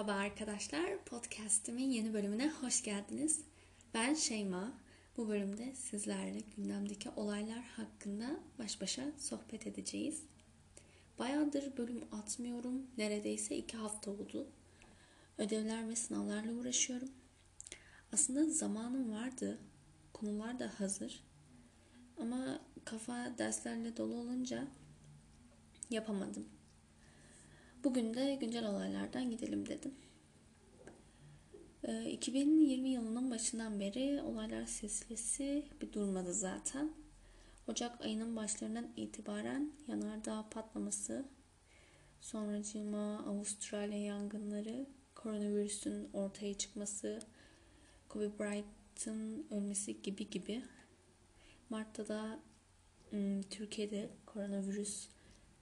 Merhaba arkadaşlar, podcast'imin yeni bölümüne hoş geldiniz. Ben Şeyma. Bu bölümde sizlerle gündemdeki olaylar hakkında baş başa sohbet edeceğiz. Bayağıdır bölüm atmıyorum. Neredeyse iki hafta oldu. Ödevler ve sınavlarla uğraşıyorum. Aslında zamanım vardı. Konular da hazır. Ama kafa derslerle dolu olunca yapamadım. Bugün de güncel olaylardan gidelim dedim. 2020 ee, yılının başından beri olaylar silsilesi bir durmadı zaten. Ocak ayının başlarından itibaren yanardağ patlaması, sonracığıma Avustralya yangınları, koronavirüsün ortaya çıkması, Kobe Bryant'ın ölmesi gibi gibi. Mart'ta da ıı, Türkiye'de koronavirüs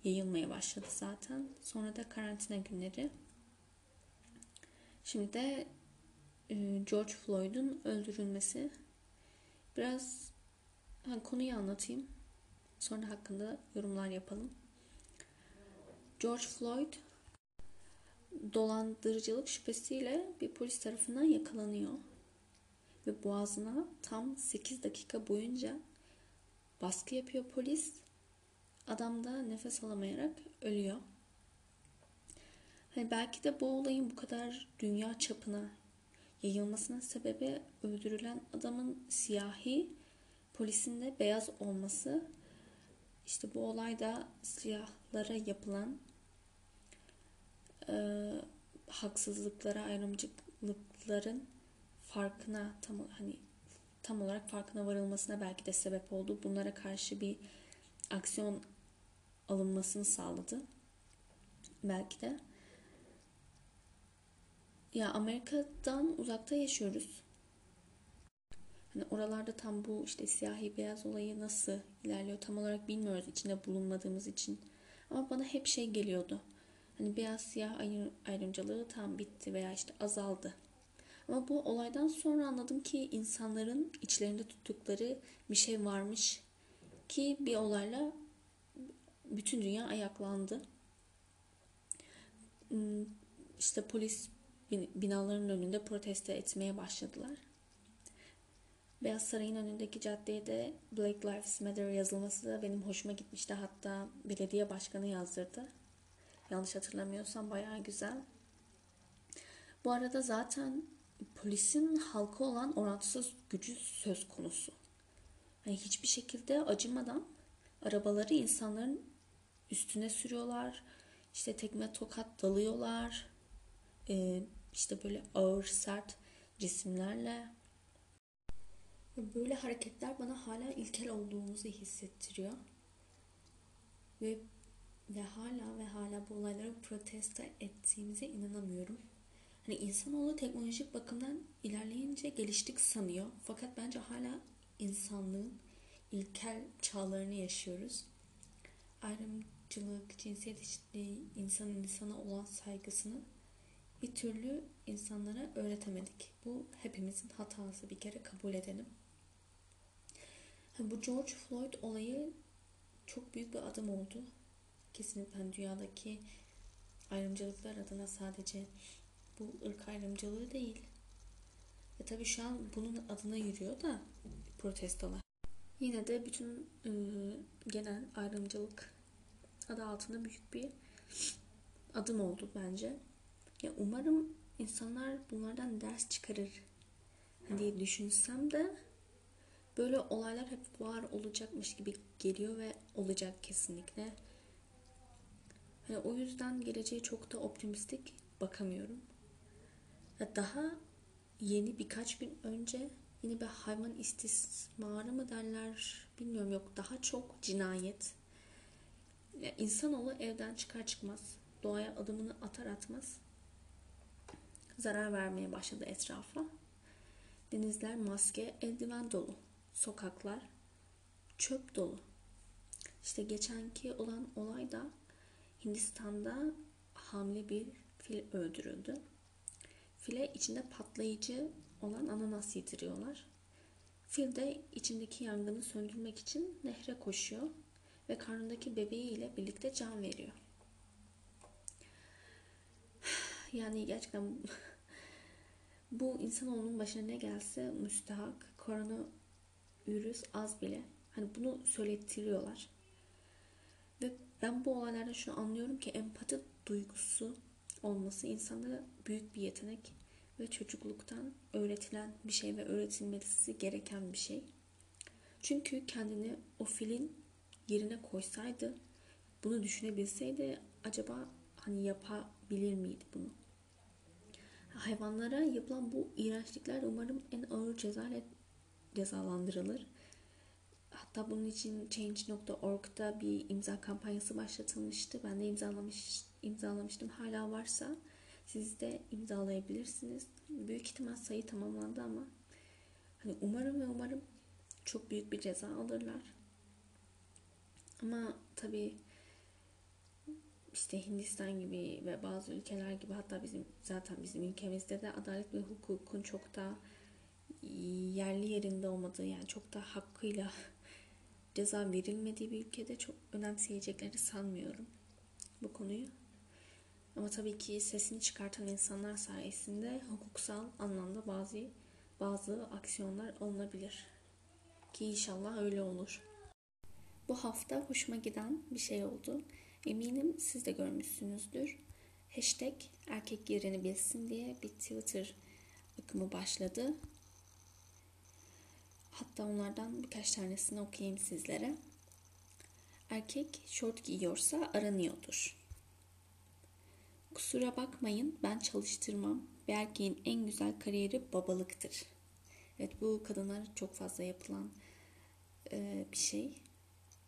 yayılmaya başladı zaten. Sonra da karantina günleri. Şimdi de e, George Floyd'un öldürülmesi. Biraz yani konuyu anlatayım. Sonra hakkında yorumlar yapalım. George Floyd dolandırıcılık şüphesiyle bir polis tarafından yakalanıyor. Ve boğazına tam 8 dakika boyunca baskı yapıyor polis Adam da nefes alamayarak ölüyor. Hani belki de bu olayın bu kadar dünya çapına yayılmasının sebebi öldürülen adamın siyahi, polisin de beyaz olması. İşte bu olayda siyahlara yapılan e, haksızlıklara, ayrımcılıkların farkına tam hani tam olarak farkına varılmasına belki de sebep oldu. Bunlara karşı bir aksiyon alınmasını sağladı. Belki de. Ya Amerika'dan uzakta yaşıyoruz. Hani oralarda tam bu işte siyahi beyaz olayı nasıl ilerliyor tam olarak bilmiyoruz içinde bulunmadığımız için. Ama bana hep şey geliyordu. Hani beyaz siyah ayrımcılığı tam bitti veya işte azaldı. Ama bu olaydan sonra anladım ki insanların içlerinde tuttukları bir şey varmış ki bir olayla bütün dünya ayaklandı. Hmm, işte polis binaların önünde protesto etmeye başladılar. Beyaz Saray'ın önündeki caddeye de Black Lives Matter yazılması da benim hoşuma gitmişti. Hatta belediye başkanı yazdırdı. Yanlış hatırlamıyorsam bayağı güzel. Bu arada zaten polisin halka olan orantısız gücü söz konusu. Yani hiçbir şekilde acımadan arabaları insanların üstüne sürüyorlar. İşte tekme tokat dalıyorlar. Ee, işte böyle ağır sert cisimlerle. Böyle hareketler bana hala ilkel olduğumuzu hissettiriyor. Ve ve hala ve hala bu olayları protesto ettiğimize inanamıyorum. Hani insanoğlu teknolojik bakımdan ilerleyince geliştik sanıyor. Fakat bence hala insanlığın ilkel çağlarını yaşıyoruz. Ayrımcılık, cinsiyet eşitliği, insanın insana olan saygısını bir türlü insanlara öğretemedik. Bu hepimizin hatası bir kere kabul edelim. Bu George Floyd olayı çok büyük bir adım oldu. Kesinlikle hani dünyadaki ayrımcılıklar adına sadece bu ırk ayrımcılığı değil. Ve tabii şu an bunun adına yürüyor da protestolar. Yine de bütün e, genel ayrımcılık adı altında büyük bir adım oldu bence. Ya umarım insanlar bunlardan ders çıkarır diye düşünsem de böyle olaylar hep var olacakmış gibi geliyor ve olacak kesinlikle. Yani o yüzden geleceğe çok da optimistik bakamıyorum. Daha yeni birkaç gün önce yine bir hayvan istismarı mı derler bilmiyorum yok daha çok cinayet. Yani insanoğlu evden çıkar çıkmaz doğaya adımını atar atmaz zarar vermeye başladı etrafa. Denizler maske, eldiven dolu. Sokaklar çöp dolu. İşte geçenki olan olay da Hindistan'da hamile bir fil öldürüldü. File içinde patlayıcı olan ananas yediriyorlar. Fil de içindeki yangını söndürmek için nehre koşuyor ve karnındaki bebeği ile birlikte can veriyor. Yani gerçekten bu insanoğlunun başına ne gelse müstahak. Koronavirüs az bile. Hani bunu söylettiriyorlar. Ve ben bu olaylarda şunu anlıyorum ki empati duygusu olması insanda büyük bir yetenek ve çocukluktan öğretilen bir şey ve öğretilmesi gereken bir şey. Çünkü kendini o filin yerine koysaydı, bunu düşünebilseydi acaba hani yapabilir miydi bunu? Hayvanlara yapılan bu iğrençlikler umarım en ağır cezayla cezalandırılır. Hatta bunun için Change.org'da bir imza kampanyası başlatılmıştı. Ben de imzalamış, imzalamıştım. Hala varsa siz de imzalayabilirsiniz. Büyük ihtimal sayı tamamlandı ama hani umarım ve umarım çok büyük bir ceza alırlar. Ama tabii işte Hindistan gibi ve bazı ülkeler gibi hatta bizim zaten bizim ülkemizde de adalet ve hukukun çok da yerli yerinde olmadığı yani çok da hakkıyla ceza verilmediği bir ülkede çok önemseyeceklerini sanmıyorum bu konuyu. Ama tabii ki sesini çıkartan insanlar sayesinde hukuksal anlamda bazı bazı aksiyonlar alınabilir. Ki inşallah öyle olur. Bu hafta hoşuma giden bir şey oldu. Eminim siz de görmüşsünüzdür. Hashtag erkek yerini bilsin diye bir Twitter akımı başladı. Hatta onlardan birkaç tanesini okuyayım sizlere. Erkek şort giyiyorsa aranıyordur. Kusura bakmayın ben çalıştırmam. Bir erkeğin en güzel kariyeri babalıktır. Evet bu kadınlar çok fazla yapılan e, bir şey.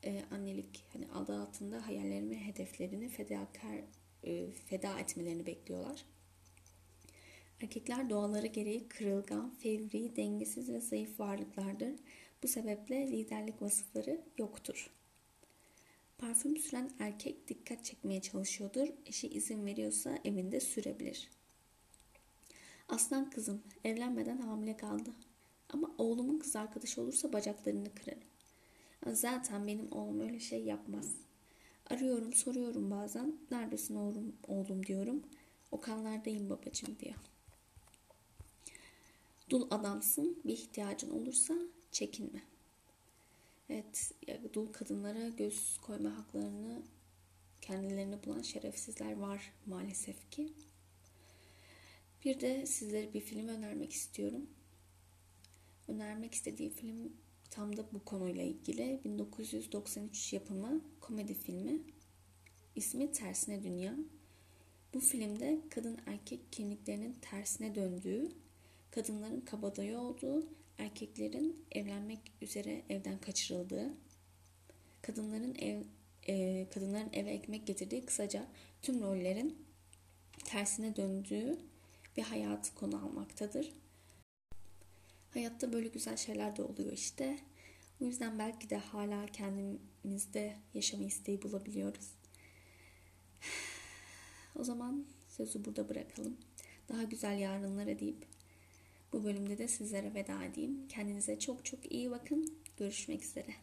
E, annelik hani adı altında hayallerini ve hedeflerini fedakar e, feda etmelerini bekliyorlar. Erkekler doğaları gereği kırılgan, fevri, dengesiz ve zayıf varlıklardır. Bu sebeple liderlik vasıfları yoktur. Parfüm süren erkek dikkat çekmeye çalışıyordur. Eşi izin veriyorsa evinde sürebilir. Aslan kızım evlenmeden hamile kaldı. Ama oğlumun kız arkadaşı olursa bacaklarını kırarım. Zaten benim oğlum öyle şey yapmaz. Arıyorum soruyorum bazen. Neredesin oğlum, oğlum diyorum. Okanlardayım babacım diyor. Dul adamsın bir ihtiyacın olursa çekinme. Evet, dul kadınlara göz koyma haklarını kendilerini bulan şerefsizler var maalesef ki. Bir de sizlere bir film önermek istiyorum. Önermek istediği film tam da bu konuyla ilgili. 1993 yapımı komedi filmi. İsmi Tersine Dünya. Bu filmde kadın erkek kimliklerinin tersine döndüğü, kadınların kabadayı olduğu erkeklerin evlenmek üzere evden kaçırıldığı, kadınların ev e, kadınların eve ekmek getirdiği kısaca tüm rollerin tersine döndüğü bir hayatı konu almaktadır. Hayatta böyle güzel şeyler de oluyor işte. O yüzden belki de hala kendimizde yaşama isteği bulabiliyoruz. O zaman sözü burada bırakalım. Daha güzel yarınlara deyip bu bölümde de sizlere veda edeyim. Kendinize çok çok iyi bakın. Görüşmek üzere.